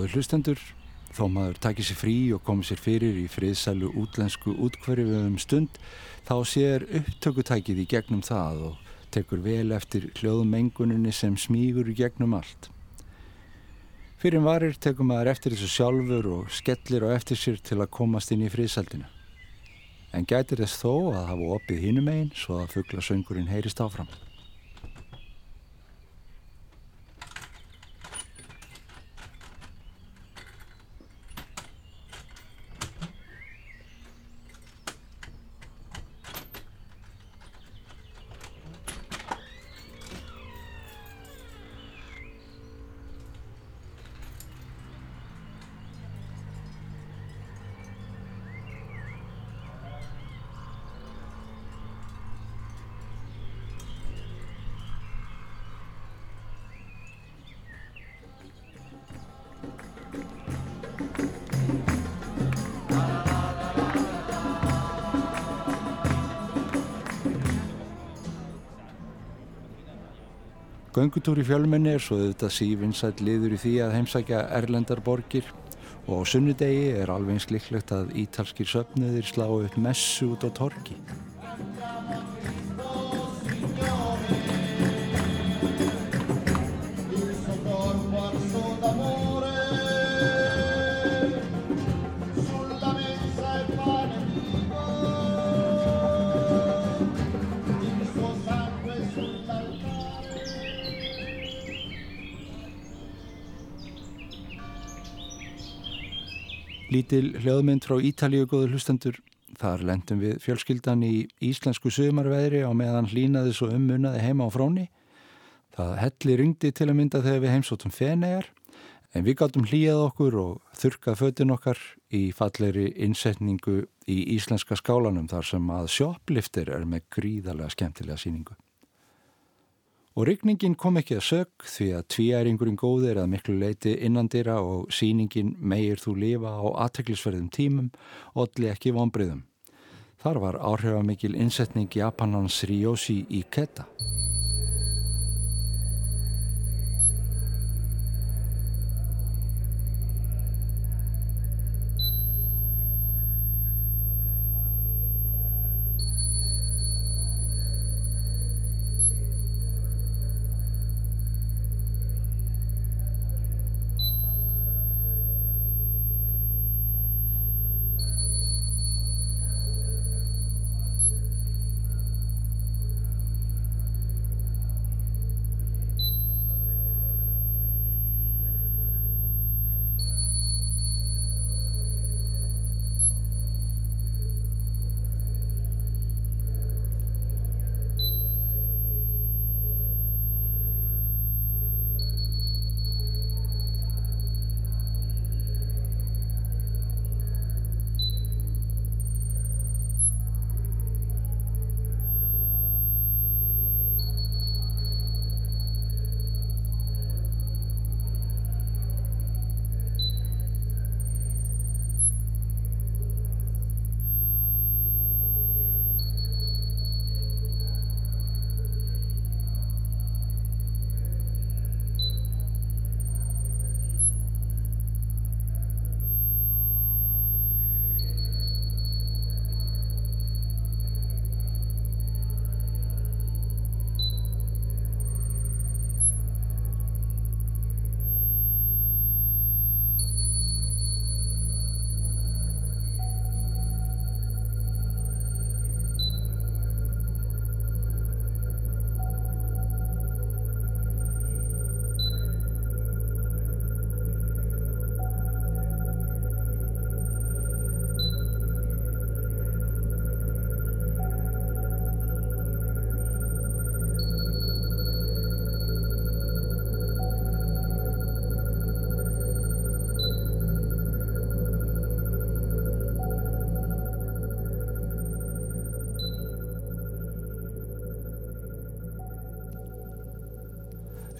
Góður hlustendur, þó maður takir sér frí og komið sér fyrir í friðsælu útlensku útkverfi um stund, þá sér upptökutækið í gegnum það og tekur vel eftir hljóðmenguninni sem smígur í gegnum allt. Fyrir varir tekur maður eftir þessu sjálfur og skellir á eftir sér til að komast inn í friðsældina. En gætir þess þó að hafa opið hínum einn svo að fuggla söngurinn heyrist áfram. Göngutúr í fjölmenni er svo þetta sífinsætt liður í því að heimsækja erlendar borgir og á sunnudegi er alveg eins líklegt að ítalskir söfnuðir slá upp messu út á torki. Lítil hljóðmynd frá Ítalíu góður hlustendur. Þar lendum við fjölskyldan í íslensku sömarveðri á meðan hlínaði svo ummunnaði heima á fróni. Það helli ringdi til að mynda þegar við heimsóttum fenegar en við gáttum hlýjað okkur og þurkað föttin okkar í falleri innsetningu í íslenska skálanum þar sem að sjópliftir er með gríðarlega skemmtilega síningu. Og rygningin kom ekki að sög því að tvíæringurinn góðir að miklu leiti innandira og síningin meir þú lifa á aðteklisverðum tímum og allir ekki vonbriðum. Þar var áhrifamikil innsetning Japanans Ryoshi Ikeda.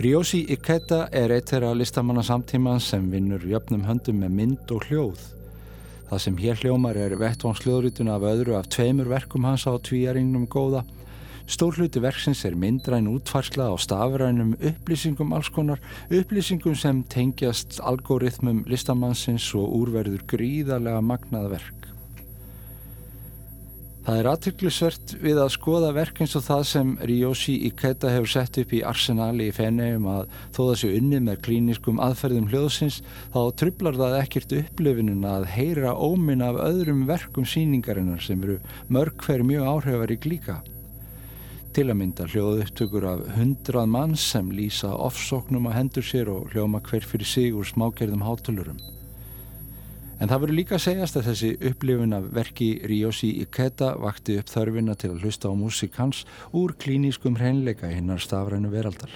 Ryoshi Ikeda er eitt þeirra listamanna samtíman sem vinnur jöfnum höndum með mynd og hljóð. Það sem hér hljómar er vettvánshljóðrítun af öðru af tveimur verkum hans á tvíjaringnum góða Stór hluti verksins er myndræn útfarsla á stafrænum upplýsingum alls konar, upplýsingum sem tengjast algoritmum listamannsins og úrverður gríðarlega magnað verk. Það er aðtöklusvert við að skoða verk eins og það sem Ryoshi Ikeda hefur sett upp í arsenali í fenegum að þó það sé unni með klíniskum aðferðum hljóðsins þá trublar það ekkert upplifinun að heyra ómin af öðrum verkum síningarinnar sem eru mörg hver mjög áhrifarík líka. Til að mynda hljóðu upptökur af hundrað manns sem lýsa ofsóknum að hendur sér og hljóma hver fyrir sig úr smákerðum hátalurum. En það verður líka að segjast að þessi upplifun af verki Ryoshi Ikeda vakti upp þörfina til að hlusta á músik hans úr klínískum hreinleika hinnar stafrænu veraldar.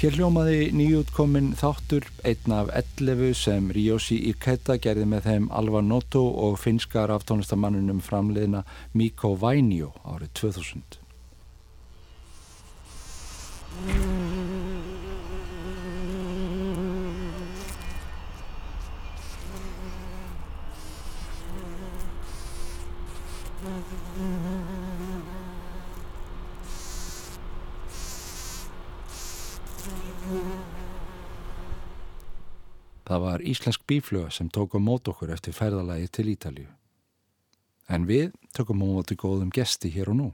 Hér hljómaði nýjútkomin þáttur einn af 11 sem Ryoshi Ikeda gerði með þeim Alva Noto og finskar af tónlistamannunum framliðna Mikko Vainio árið 2000. Það var íslensk bífluga sem tók á mót okkur eftir ferðalagi til Ítalju. En við tökum á móti góðum gesti hér og nú.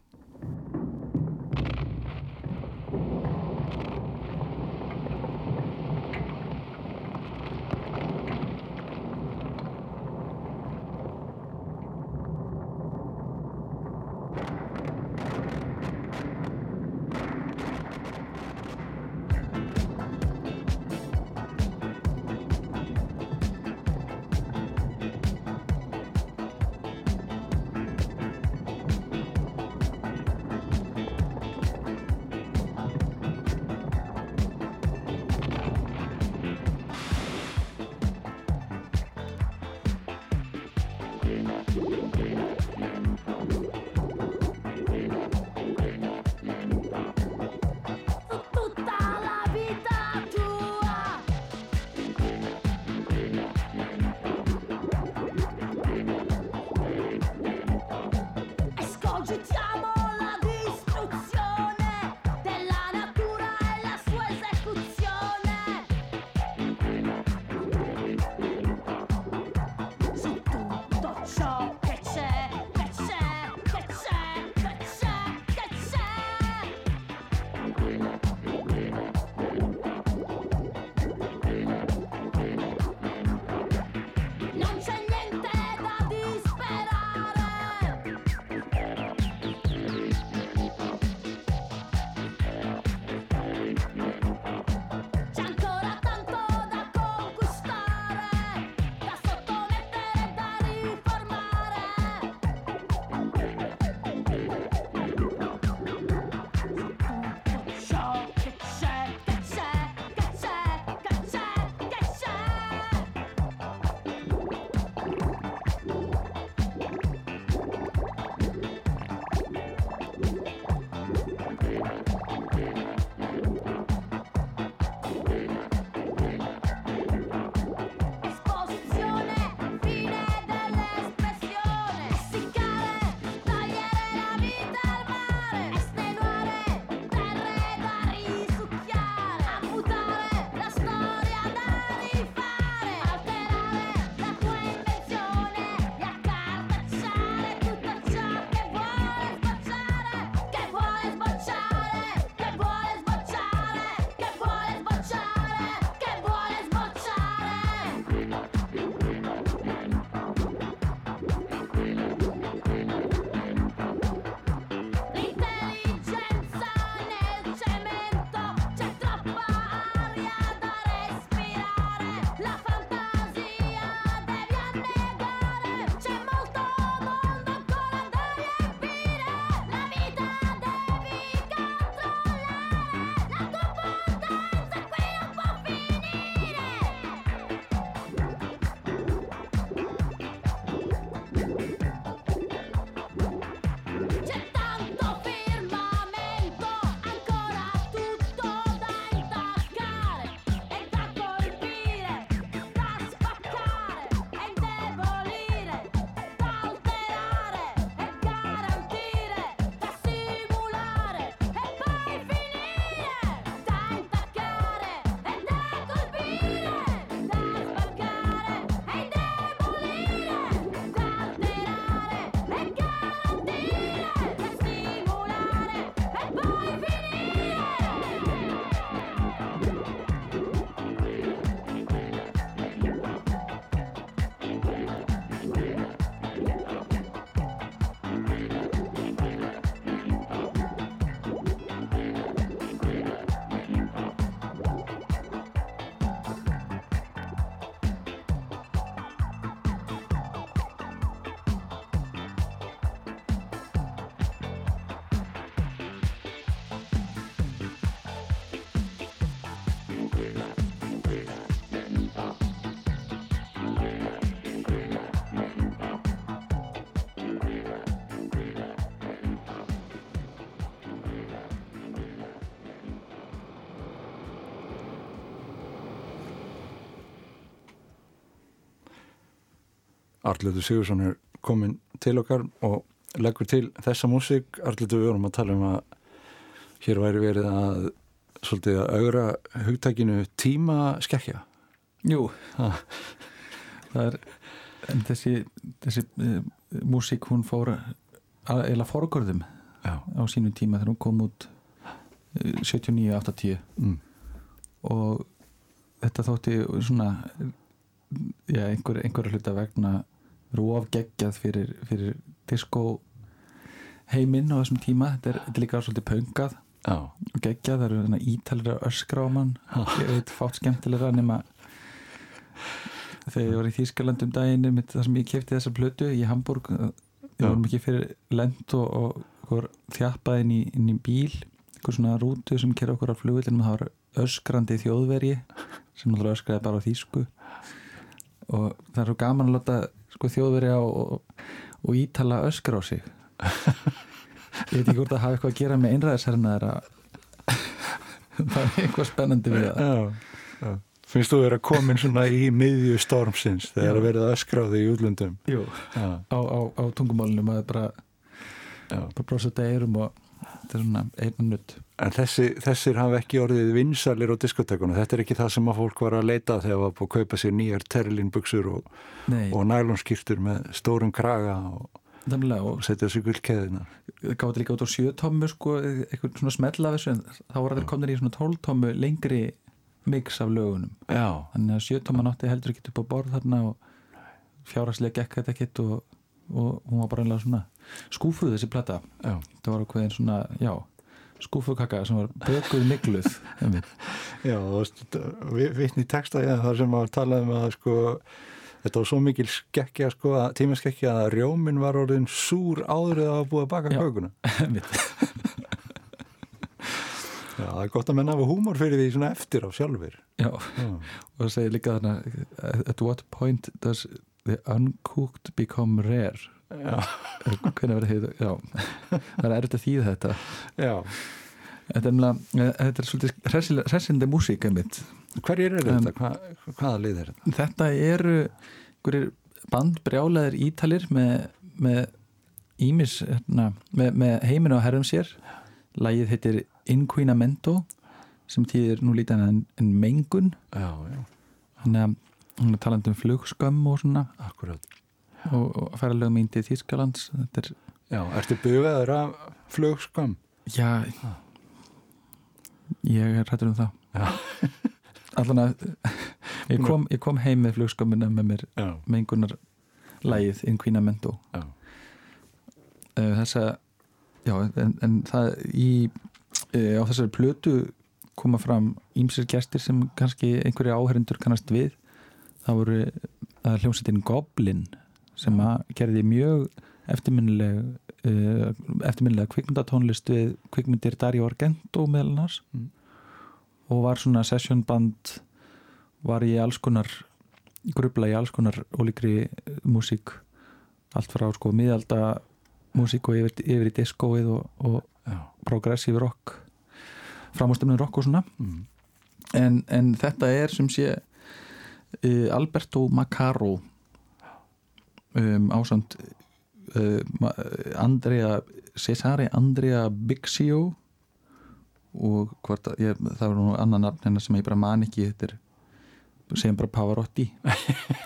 Arlötu Sigursson er komin til okkar og leggur til þessa músík. Arlötu við vorum að tala um að hér væri verið að svolítið að augra hugtækinu tíma skekkja. Jú, það, það er en þessi, þessi uh, músík hún fór að eila forgörðum Já. á sínum tíma þegar hún kom út uh, 79-80 Mm. og þetta þótti svona já, einhver, einhverja hluta vegna róf geggjað fyrir, fyrir disco heiminn á þessum tíma. Þetta er, þetta er líka svolítið pöngað. Og geggjað, það eru ítalera öskra á mann. Ég veit fátt skemmtilega nema þegar ég var í Þýskaland um daginn þar sem ég kefti þessa plötu í Hamburg. Já. var mikið fyrir lend og, og, og þjappað inn inn í bíl eitthvað svona rútu sem kerði okkur á flugvillin og það var öskrandi þjóðverji sem náttúrulega öskraði bara á þýsku. Og það er svo gaman að láta sko, þjóðverja og, og, ítala öskra á sig. Ég veit ekki hvort það hafi eitthvað að gera með einræðisherna það er eitthvað spennandi við það. Já. Já. Finnst þú verið að komin svona í miðju stormsins þegar verið að á þig í útlöndum? Á, á, á tungumálinu maður bara bara brosa út eirum og þetta er svona einu nutt En þessi, þessir hafa ekki orðið vinsalir á diskotekunum. Þetta er ekki það sem að fólk var að leita þegar það var búið að kaupa sér nýjar terlinbuksur og, og nælonskýrtur með stórum kraga og, og setja sér gullkeðina. gáði líka út á sjötommu sko, eitthvað svona smella af þessu en þá voru þeir komnir í svona tóltommu lengri mix af lögunum Já, þannig að sjötomma nátti heldur ekki upp á borð þarna og fjárhagslega gekk þetta ekkit og, og hún var bara einlega svona skúfuð þessi plata já. Skúfukaka sem var bökuð mikluð. Já, þú veist, vi- vitni í texta já, þar sem að tala um að sko, þetta var svo mikil skekkja sko, að tímaskekkja að rjómin var orðin súr áður eða að búið að baka Já. kökuna. Já, það er gott að menna hafa húmor fyrir því svona eftir á sjálfur. já, Já, og það segir líka þarna at what point does the uncooked become rare já, það er erfitt að þýða þetta. Já. þetta er, nefnilega- þetta er svolítið hressindi músík einmitt Hverjir eru Um, þetta? Hva, hvaða lið er þetta? þetta eru einhverjir bandbrjálæðir ítalir með, með ímis hérna, með, með heiminu á herrum sér. Lagið heitir Inquinamento sem týðir nú lítið en, en mengun. Já, já, þannig að hún er talandi um flugskömm og svona. Akkurat. Og, og índi í Þýskalands. Þetta er, Já, ertu bugaður af flugskam? já. Ég er hættur um það. Allan að ég kom, ég kom heim með flugskömmina með mér Já, mengunar lagið Inquinamento já, uh, þessa já, en, en það í uh, á þessari plötu koma fram ímsir gestir sem kannski einhverju áherindur kannast við. Það voru það hljómsveitin Goblin sem að gerði mjög eftirminnileg uh, eftirminnilega kvikmyndatónlist við kvikmyndir Dario Argento meðal annars Mm. og var svona session band var í alls konar grubla í alls konar ólíkri uh, músík allt frá sko miðalda músík og yfir, yfir í diskóið og, og já. progressive rock framástöfnum rock og svona Mm. en, en þetta er sem sé uh, Alberto Macaro um, ásand uh, Ma- Andrea Cesare Andrea Bixio og hvort að ég, það var nú annan nafn hennar sem ég bara man ekki þetta er segjum bara Pavarotti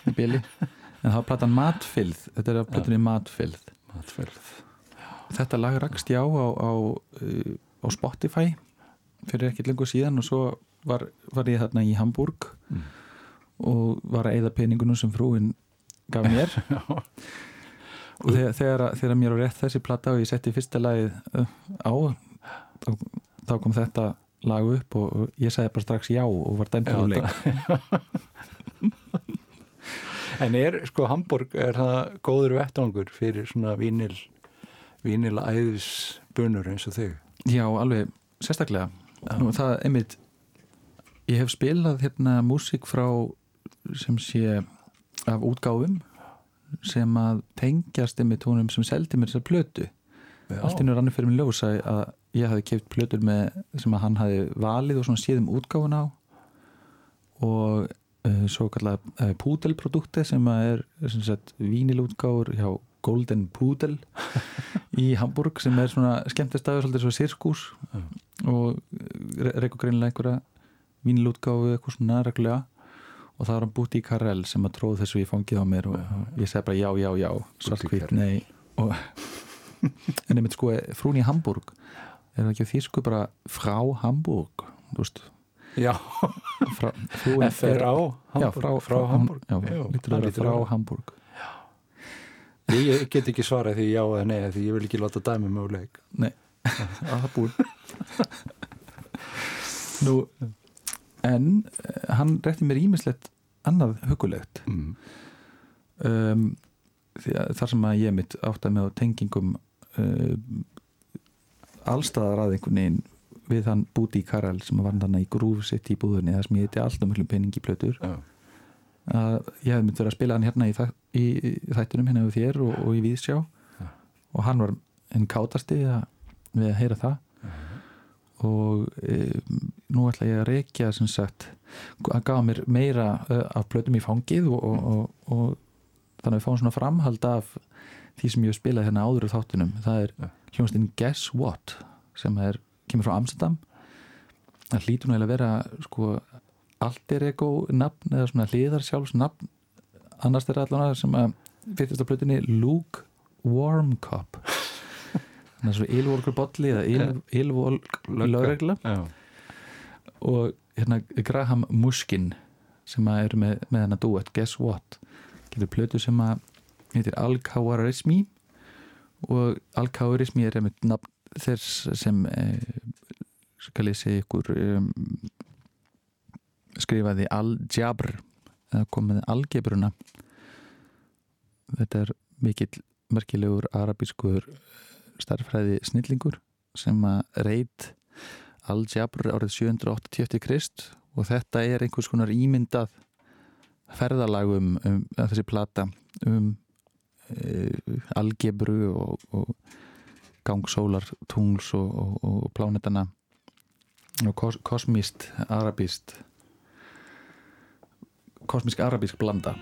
í bili en það var platan Matfylð þetta er að plötunni Matfylð Matferð. þetta lag rakst ég á á, á, uh, á Spotify fyrir ekkert lengur síðan og svo var, var ég þarna í Hamburg Mm. og var að eyða peningunum sem frúin gaf mér. Og þegar, þegar, þegar mér var rétt þessi plata og ég setti fyrsta lagið uh, á þá, þá kom þetta lag upp og, ég sagði bara strax já og var dæmdur úr leik. En er, sko, Hamburg, er það góður vettangur fyrir svona vínil, vínil æðisbunur eins og þig? já, alveg, sérstaklega. Nú, það, einmitt ég hef spilað hérna músík frá sem sé af útgáfum sem að tengjast einmitt honum sem seldi mér þessar plötu. Allt innur annir fyrir mig ljós að, ég hafi keipt plötur með sem að hann hafi valið og svona séð um útgáfun á. Og uh, svo kallað uh, púdelprodukti sem að er sem sagt vínilútgáfur hjá Golden Pudel í Hamburg sem er svona skemmtistæður svolítið svo sirkus Já. og reyku greinlega einhverja vínilútgáfu eitthvað svona reglulega og það var hann Búti Karel sem að tróð þessu í fangið á mér og, og ég segi bara já, já, já svartkvít, nei. Og, en einmitt sko frún í Hamburg er það ekki á þýsku bara frá Hamburg? Þú veist Já, frá, frúin FRA já, Hamburg, frá, frá Hamburg. já, lítur að vera frá að. Hamburg Ég, ég get ekki svarað því já eða nei því ég vil ekki láta dæmi um möguleik. að það búin nú en eh, hann rétti mér ímislegt annað hugulegt Mm. um, þar sem að ég mitt átt að með tengingum uh, allstaðar að einhvern veginn við hann Búti Karel sem var hann í grúf sitt í búðunni þar sem ég heiti alltaf mjög peningi plötur. Já, að ég hef myndið að spila hann hérna í, þa í, í þættunum hérna við þér og, og í Víðsjá. Já. og hann var enn kátasti við að heyra það. Og e, nú ætla ég að reykja sem sagt, að gafa mér meira uh, af plötum í fangið og, og, og, og þannig að við fáum svona framhald af því sem ég hef spilað hérna áður úr þáttunum. Það er hljónstinn Guess What sem er, kemur frá Amsterdam. Það hlýtur nú eiginlega að vera sko alter ego nafn eða svona hliðar sjálfs nafn. Annars er allan sem að fyrstast á plötunni Luke Warmcup. Þannig að svo ylvolkur bolli eða yl- ylvolk lögregla. Já, og hérna Graham Mushkin sem eru með, með hennar duet Guess What? Getur plötu sem að heitir Al-Khawarizmi og Al-Khawarizmi er einmitt nafn þess sem eh, skal ég segja ykkur um, skrifaði Al-Jabr eða komið algebruna. Þetta er mikill merkilegur arabískur starffræði snillingur sem að reit Al-Jabr árið 780 krist og þetta er einhvers konar ímyndað ferðalagum um, um þessi plata um uh, algebru og, og gangsólar, tungls og, og, og plánetana og kos, kosmist, arabist kosmisk arabísk blanda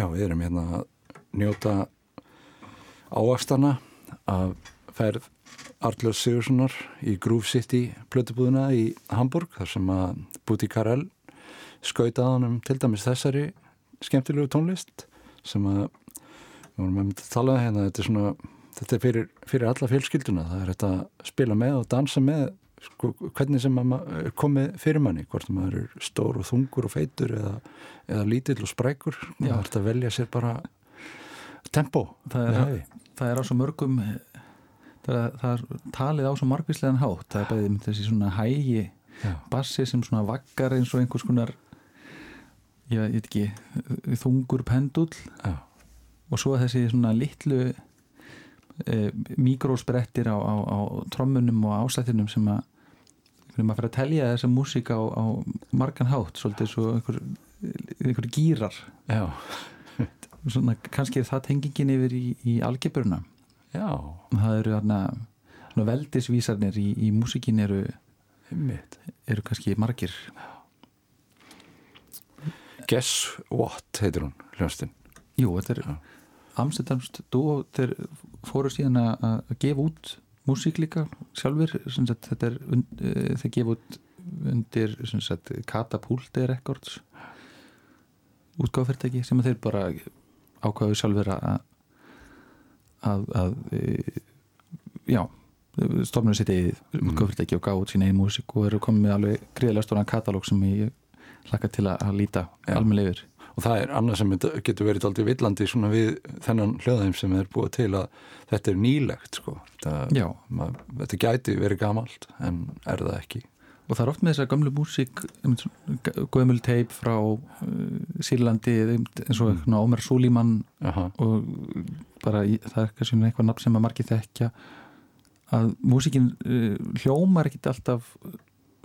Já, við erum hérna að njóta ávastana af ferð Arljóðs Sigurssonar í Groove City plötubúðuna í Hamburg þar sem að Búti Karel skautaði hann um til dæmis þessari skemmtilegu tónlist sem að við vorum að tala um hérna þetta er svona, þetta er fyrir, fyrir alla fjölskylduna, það er þetta að spila með og dansa með sko, hvernig sem maður komið fyrir manni hvort maður er stór og þungur og feitur eða, eða lítill og sprækur það er að velja sér bara tempo það er, það er á svo mörgum það er, það er talið á svo margvíslegan hátt það er bæðið þessi svona hægi Já. bassi sem svona vaggar eins og einhvers konar ég veit ekki þungur pendull Já. og svo þessi svona litlu e, mikrósprettir á, á, á trommunum og áslættinum sem að maður fyrir að telja þessa músík á, á margan hátt svolítið svo einhver, einhver gýrar svona, kannski er það tengingin yfir í, í algebruna. Já, það eru þarna veldisvísarnir í, í músíkin eru, einmitt. eru kannski margir. Guess What heitir hún, hljómsdinn Jú, þetta er Já. Amsterdamst dúo, þeir fóru síðan að gefa út músík líka sjálfur, sagt, þetta er uh, þeir gefa út undir sagt, Katapulti Records útgáfyrirtæki sem þeir bara ákvaðu sjálfur að að, að e, já stofnum sitt í Mm. útgáfyrirtæki og gáðu út sína einn músík og eru komið með alveg gríðlega stóran katalóg sem ég hlakka til að, að líta Já. almennilega yfir og það er annað sem þetta getur verið aldrei villandi svona við þennan hljóðheim sem er búið til að þetta er nýlegt sko. það, Já, mað, þetta gæti verið gamalt en er það ekki og það er oft með þessa gamlu músík gömul teip frá uh, Sýrlandi eins og mm. Ómer Súlímann og bara í, það er kannski eitthvað nafn sem að margir þekkja að músíkin uh, hljómar ekkit alltaf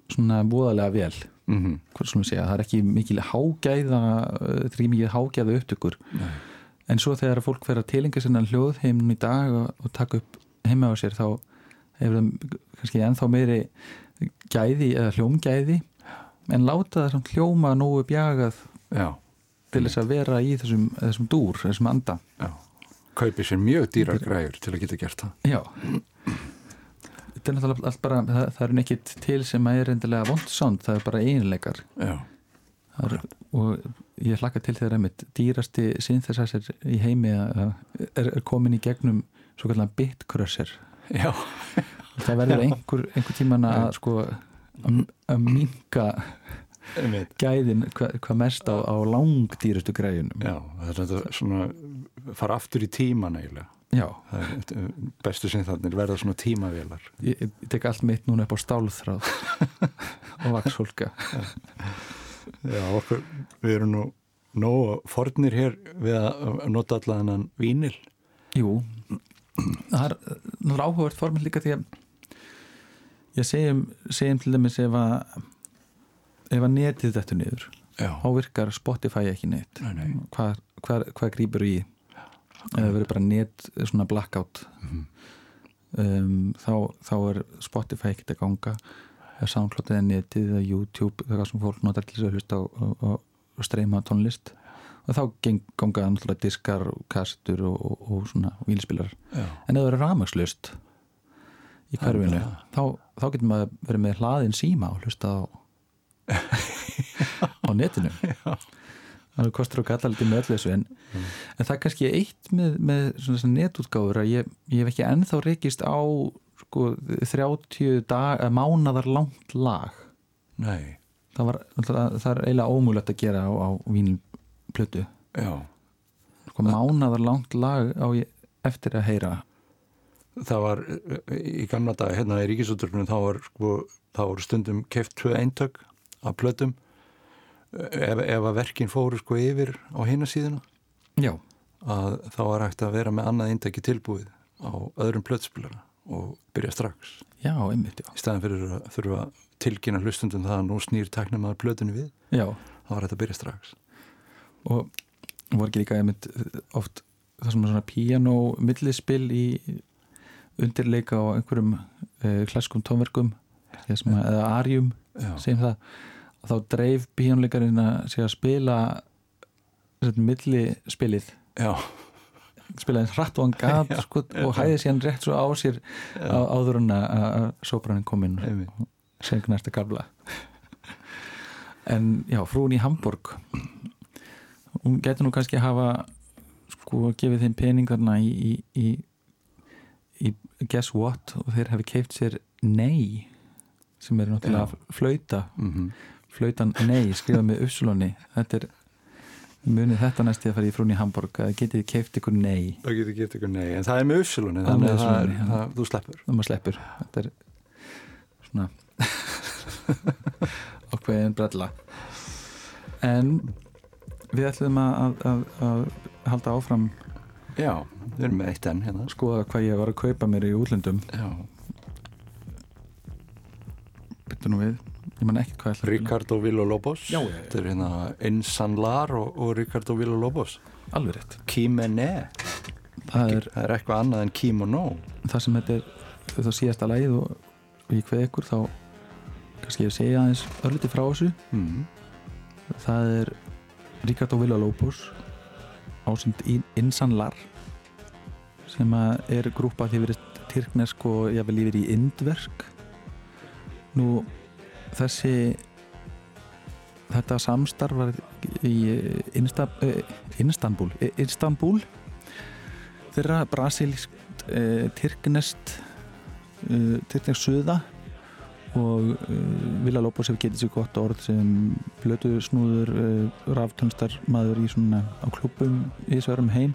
svona búðalega vel Mm -hmm. hvað slúmum segja, það er ekki mikil hágæða uh, það er ekki mikil hágæða upptökur. En svo þegar fólk fer að tilenga sinna hljóð heim í dag og, og taka upp heima á sér þá hefur það kannski ennþá meiri gæði eða hljómgæði. En láta það samt hljóma nógu bjagað Já, til þess að vera í þessum, þessum dúr, þessum anda. Já. Kaupi sér mjög dýrar. græjur til að geta gert það. Já Þetta er náttúrulega allt bara það, það er nekkit til sem að er endilega vond sound, það er bara eiginleikar. Já, er, og ég hlakka til þegar einmitt dýrasti synthesizer í heimi að- er, er komin í gegnum svo kallan bitcrusher já, það verður einhver, einhver tíman að sko að minka gæðin hvað hva mest á, á langdýrastu græjunum. Já, það er svona fara aftur í tíman eiginlega Já, Það er bestu sem þannig verða svona tímavélar. Ég, ég tek allt mitt núna upp á stálþráð og vaksfólka Já, okkur, við erum nú nógu fornir hér við að nota allan vínil. Jú, það er náttúrulega áhugavert formið líka því að ég segjum, segjum til dæmis ef að ef að netið þetta niður Já, þá virkar Spotify ekki neitt. Nei, nei. Hvað, hvað, hvað grýpur í eða verður bara net svona blackout Mhm. um, þá, þá er Spotify ekkert að ganga. Eða SoundCloud eða netið eða YouTube það sem fólk notar til þess að hlusta og, streyma tónlist. Og þá ganga náttúrulega diskar og kastur og, og, og svona vílspilar Já, en ef það er rafmagslust í hverfinu Já. þá, þá getur maður verið með hlaðin síma og hlusta á á netinu. Það er kostur og galla litið með öllu þessu en, en það er kannski eitt með, með netútgáfur að ég, ég hef ekki ennþá reykist á sko 30 dag, eh, mánadar langt lag. Nei, það, var, það, það er eiginlega ómúlegt að gera á, á vínplötu. Já. Sko, mánadar langt lag á ég eftir að heyra. Það var eh, í gamla dag hérna í ríkisúturfinu þá var sko, þá voru stundum keft tvö eintök af plötum ef, ef að verkin fóru sko yfir á hina síðuna? Já, að þá var hægt að vera með annað eintæki tilbúið á öðrum plötspilara og byrja strax. Já, einmitt já, í staðan fyrir að þurfa að tilkynna hlustundum það að nú snýr teknum að plötunni við já. þá var þetta að byrja strax. Og voru ekki líka einmitt oft það sem er svona piano millispil í undirleika á einhverjum uh, klaskum tónverkum sem, að- eða arjum segjum það þá dreif píjónleikarinn að segja að spila milli spilið já, spilaði eins hratt og hann Já, sko, og hæði síðan rétt svo á sér á, áður en að- að sópranin kom inn. Einmitt. sem næsta kabla en já, frúin í Hamburg hún getur nú kannski hafa sko gefið þeim pening þarna í, í, í, í Guess What? Og þeir hefði keift sér Nei sem er náttúrulega Já. flauta. Mhm. Flautan Nei skrifað með uppsulunni þetta er munið þetta næst í að fara í frún í Hamburg að getið keift ykkur Nei. Það getið ykkur nei en það er með Það er þannig að það, já. það, þú sleppur. Þegar maður sleppur. Þetta er svona ákveðin brella. En við ætlum að, að, að, halda áfram já, við erum með eitt enn hérna. skoða hvað ég var að kaupa mér í útlöndum. Já, byttu nú við, ég man ekki hvað að- Ricardo Villalobos. Þetta er hérna Insanlar og, og Ricardo Villalobos. Alveg rétt. Kimene. Það er er eitthvað annað en Kimono. Það sem þetta er það síðasta lagið og, og ég kveð ykkur þá kannski ég segja aðeins örlítið frá þessu. Mm. það er Ricardo Villalobos ásend Insanlar sem að er grúpa því verið tyrknesk og ég vil yfir í indverk nú þessi þetta samstarf var í Insta, uh, Istanbul eh, Istanbul þeirra brasilískt uh, tyrknest uh, tyrknest suða og Vila Lópos hefur getið sér gott orð sem blötu snúður ráftönstar maður í svona á klubum í svörum heim.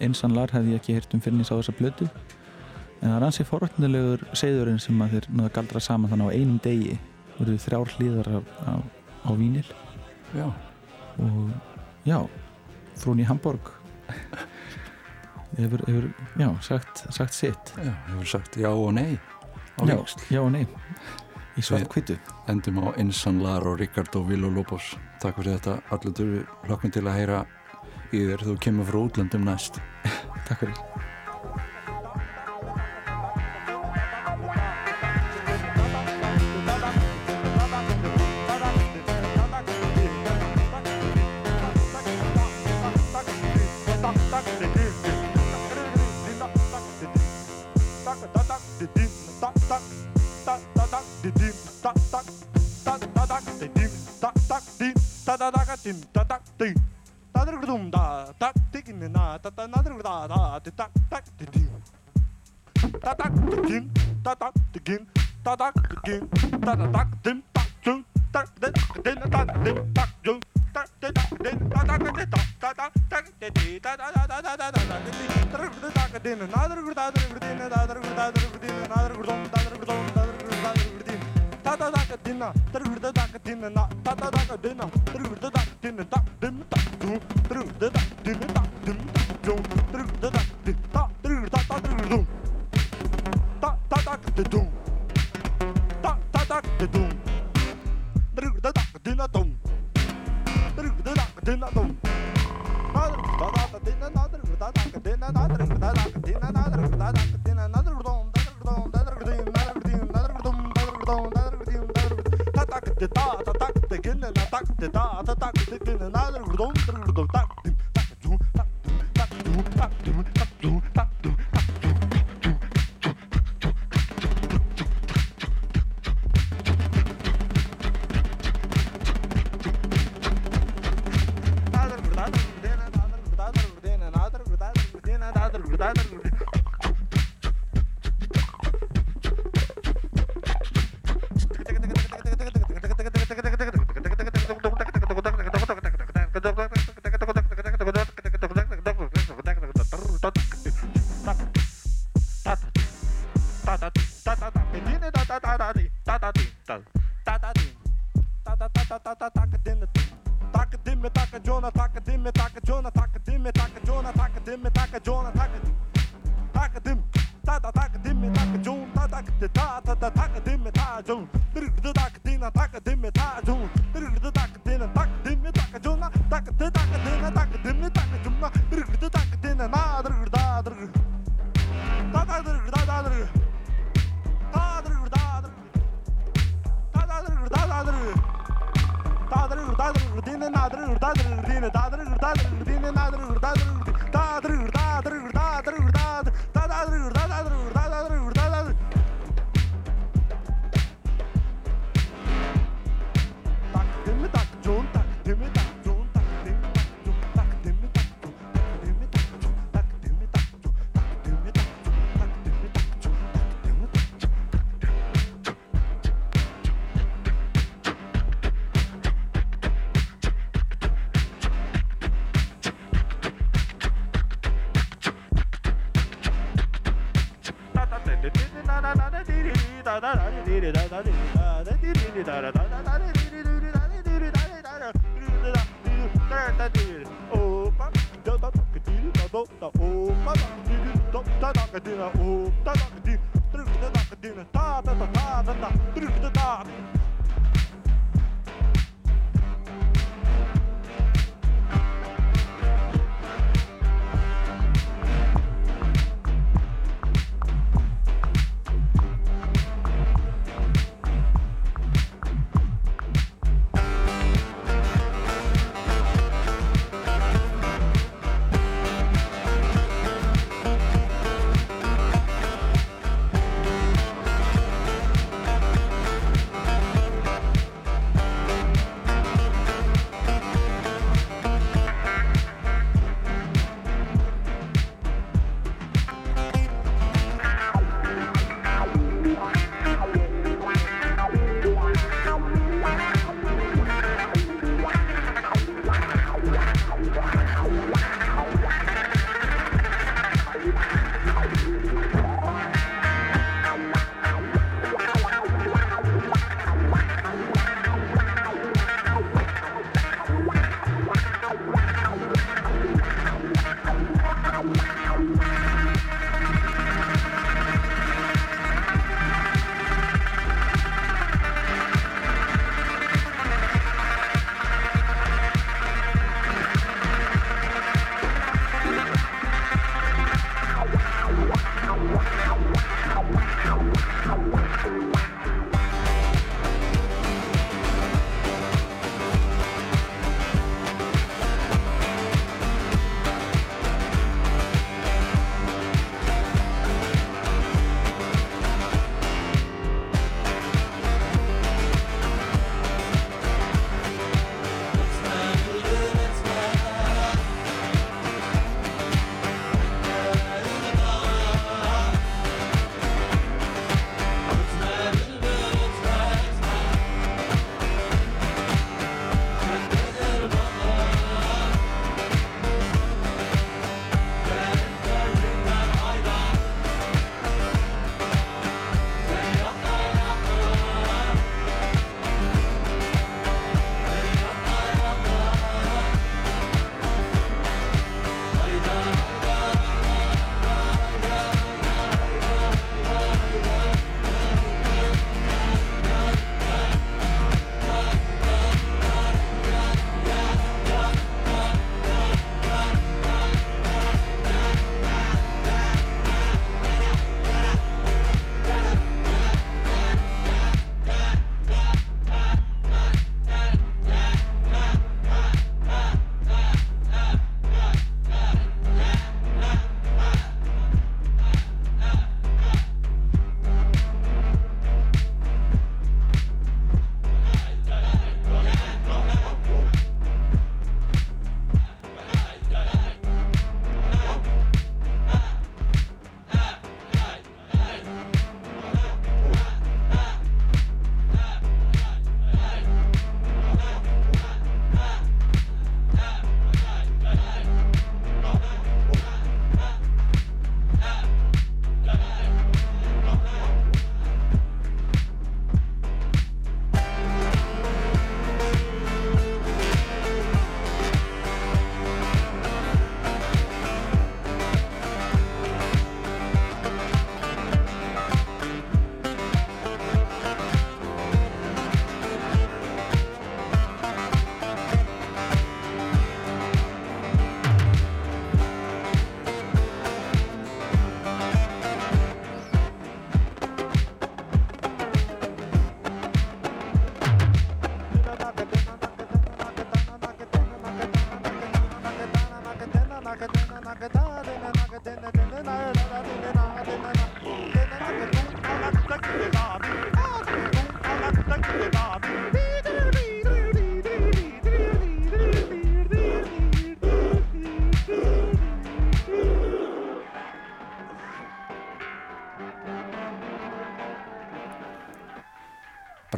Einsanlar hefði ég ekki heyrt um fyrir nýs á þessa blötu en það er ansi forrætnilegur segðurinn sem að þeir náða galdra saman þannig á einum degi voru þrjár hlýðar á, á, á vínil já, og já, frún í Hamburg hefur, hefur já, sagt, sagt sitt. Já, hefur sagt já og nei já, já og nei. Í svart kvitu endum á Insanlar og Ricardo Villalobos. Takk fyrir þetta. Allir durfi hlokkum til að heyra í þér. Þú kemur frá útlöndum næst. Takk fyrir ta ta ta ka tin ta ta ti ta ta dum da ta ti kin na ta ta na da da ti ta ta ti ti ta ta ti kin ta ta ti kin ta ta ti kin ta ta ta dim ta jung ta ta din ta dim ta jung ta ta ta din ta ta ta ta ta ta ta ti ti ta ta ta ta ta ta ta ti ti ta ta ta ka din na da da da din na da da da din na da da da din na da da da din ta ta ta ka din na da da da na ta ta ta ka de na ru da Academia, ردينا نعذر ردادر ردينا دادر ردادر ردينا نعذر ردادر ردينا دادر ردادر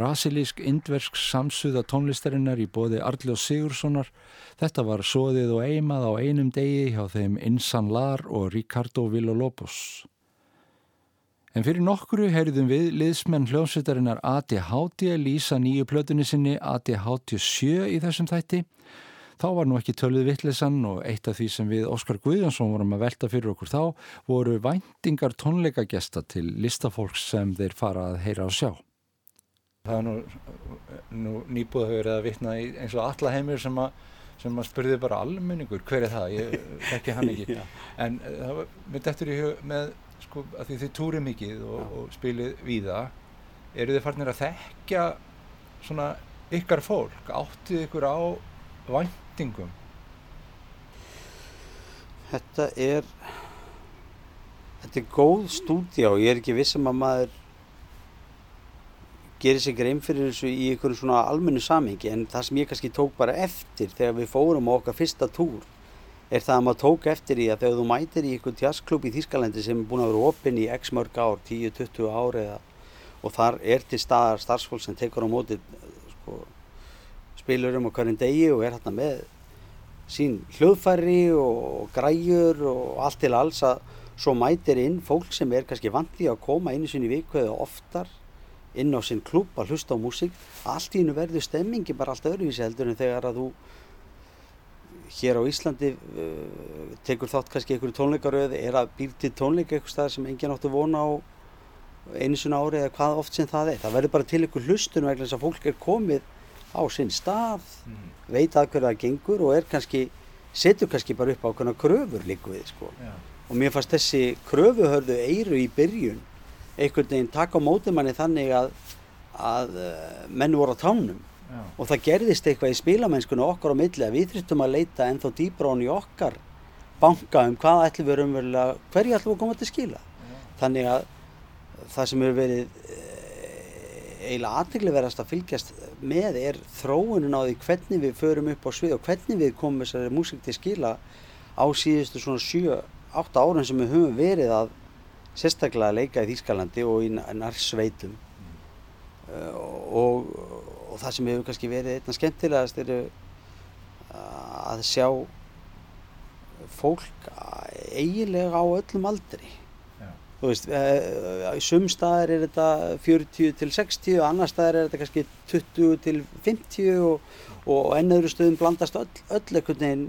Brasilísk indversk samsuða tónlistarinnar í bóði Arljó Sigurssonar. Þetta var soðið og eimað á einum degi hjá þeim Insan Lar og Ricardo Villolopos. En fyrir nokkru heyrðum við liðsmenn hljómsveitarinnar ADHD lýsa nýju plötunni sinni ADHD 7 í þessum þætti. Þá var nú ekki tölvið vittlesan og eitt af því sem við Óskar Guðjónsson vorum að velta fyrir okkur þá voru væntingar tónleikagesta til listafólks sem þeir fara að heyra og sjá. Það er nú, nú nýbúið að vera að vitna eins og alla heimir sem að, sem að spurði bara almenningur, hver er það? Ég þekki hann ekki. en eh, það var mitt eftir í hug með, sko, að því þið túri mikið og, og spilið víða, eru þið farnir að þekkja svona ykkar fólk? Áttið ykkur á væntingum? Þetta er, þetta er góð stúdíá, ég er ekki vissum að maður gerir sig grein fyrir þessu í einhverju svona almennu samhengi en það sem ég kannski tók bara eftir þegar við fórum á okkar fyrsta túr er það að maður tók eftir í að þegar þú mætir í einhvern jazzklub í Þýskalandi sem er búin að vera opinn í x mörg ár, 10-20 ár eða og þar er til staðar starfsfólk sem tekur á móti sko, spilur um á hverjum degi og er hérna með sín hljóðfæri og græjur og allt til alls að svo mætir inn fólk sem er kannski vandi að koma einu sinni viku eða oftar inn á sinn klúb að hlusta á músík allt í hennu verður stemmingi bara allt öðruvísi heldur en þegar að þú hér á Íslandi uh, tekur þátt kannski einhverju tónleikaröð er að býr til tónleika eitthvað stað sem enginn áttu vona á einu svona ári eða hvað oft sem það er það verður bara til einhver hlustun vegna þess að fólk er komið á sinn stað mm. veit að hverju það gengur og er kannski setur kannski bara upp á hvernig kröfur líku við sko. og mér fannst þessi kröfuhörðu eiru í byrjun einhvern veginn taka á mótumanni þannig að, að eh, menn voru á tánum Já. og það gerðist eitthvað í spílamennskunni okkar á milli að við þurftum að leita ennþá dýbra án í okkar banka um hvað ætlum við umverulega, hverju ætlum við að koma til skila Já. þannig að það sem hefur verið eh, eiginlega aðtækli verðast að fylgjast með er þróunin á því hvernig við förum upp á svið og hvernig við komum þessari músík til skila á síðustu svona 7-8 árum sem við höfum verið að sérstaklega að leika í Þýskalandi og í narsveitum mm. uh, og, og það sem hefur kannski verið einna skemmtilegast eru að sjá fólk eiginlega á öllum aldri Já. þú veist, uh, í sum staðar er þetta 40 til 60 og annar staðar er þetta kannski 20 til 50 og, og ennaður stöðum blandast öll, öll ekkert neginn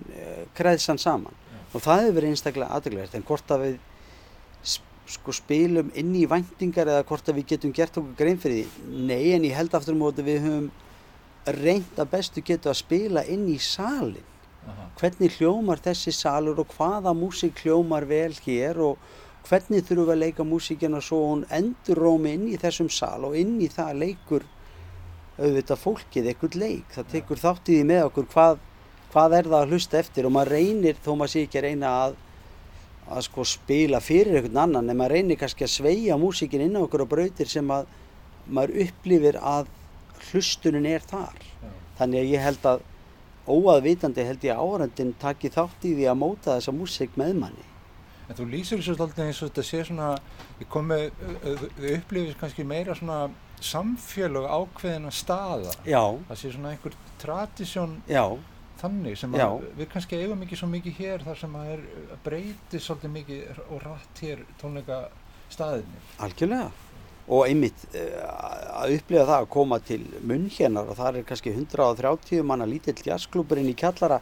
kreðsan saman Já. og það hefur verið einstaklega aðdeglega en hvort að við sko spilum inn í vendingar eða hvort að við getum gert okkur grein fyrir því. Nei en ég held aftur um að við höfum reynd að bestu getu að spila inn í salin Aha. hvernig hljómar þessi salur og hvaða músík hljómar vel hér og hvernig þurfum við að leika músíkina svo hún endur rómi inn í þessum sal og inn í það leikur auðvitað fólkið ekkert leik. Það tekur þáttiði með okkur hvað, hvað er það að hlusta eftir og maður reynir þó maður sé ekki að reyna að að sko spila fyrir einhvern annan en maður reynir kannski að sveia músíkin inn á okkur og brautir sem að maður upplifir að hlustunin er þar Já. þannig að ég held að óaðvitandi held ég að áhörandin taki þátt í því að móta þessa músík með manni En þú lýsir þessu alltaf eins og þetta sé svona við komum við upplifir kannski meira svona samfélag ákveðina staða Já. það sé svona einhver tradísjón Já þannig sem að við kannski eigum ekki svo mikið hér þar sem að, breyti svolítið mikið og rætt hér tónleika staðinni. Algjörlega. Og einmitt uh, að upplifa það að koma til munn hérna og það er kannski 130 manna lítill jazzklúburinn í kjallara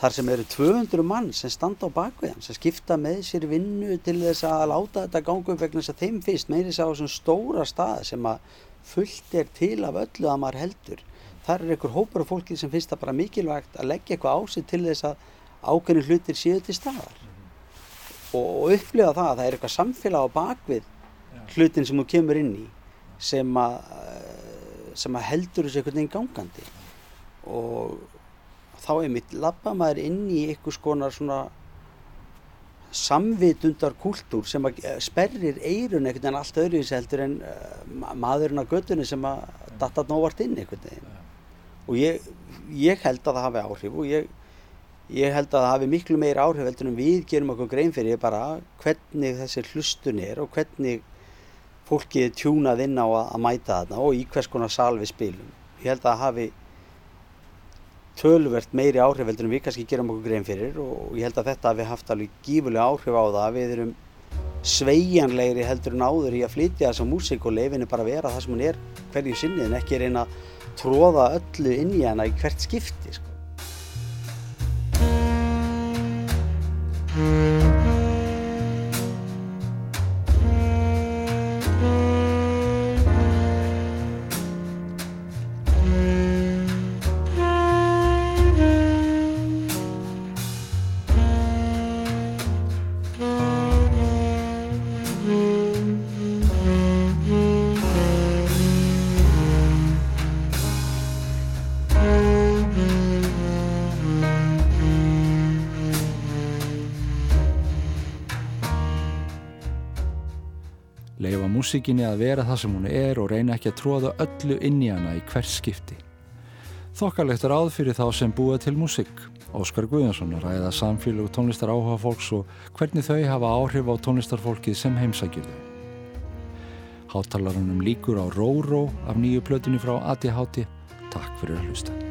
þar sem eru 200 mann sem standa á bakveðan sem skipta með sér vinnu til þess að láta þetta gangu vegna þess að þeim fyrst meiri sá þessum stóra stað sem að fullt er til af öllu að maður heldur þar er einhver hópar af fólki sem finnst það bara mikilvægt að leggja eitthvað á sig til þess að ákveðin hlutir séu til staðar mm -hmm. og upplifa það að það er eitthvað samfélag á bakvið ja. hlutin sem þú kemur inn í sem að, sem að heldur þessu einhvern veginn gangandi og þá er mitt labba maður inn í einhvers konar svona samvitundar kúltúr sem að eh, sperrir eirun einhvern veginn allt öðruvísi heldur en uh, maðurinn á göttunni sem að datta nóvart inn einhvern veginn og ég, ég held að það hafi áhrif og ég, ég held að það hafi miklu meir áhrif heldur en við gerum okkur grein fyrir bara hvernig þessi hlustun er og hvernig fólkið tjúnað inn á að, að mæta þarna og í hvers konar sal við spilum. Ég held að það hafi tölvert meiri áhrif heldur en við kannski gerum okkur grein fyrir og ég held að þetta hafi haft alveg gífulega áhrif á það að við erum sveigjanlegri heldur en áður í að flytja þessa músík og leifinu bara vera það sem hún er hverju sinni en ekki reyna að tróða öllu inn í hana í hvert skipti sko. Músikinni að vera það sem hún er og reyna ekki að tróða öllu inn í hana í hvers skipti. Þokkalegt ráð fyrir þá sem búa til músik. Óskar Guðjónsson ræða samfélag tónlistar áhuga fólks og hvernig þau hafa áhrif á tónlistarfólkið sem heimsækir þau. Háttalarunum líkur á Róró af nýju plötunni frá ATHT. Takk fyrir að hlusta.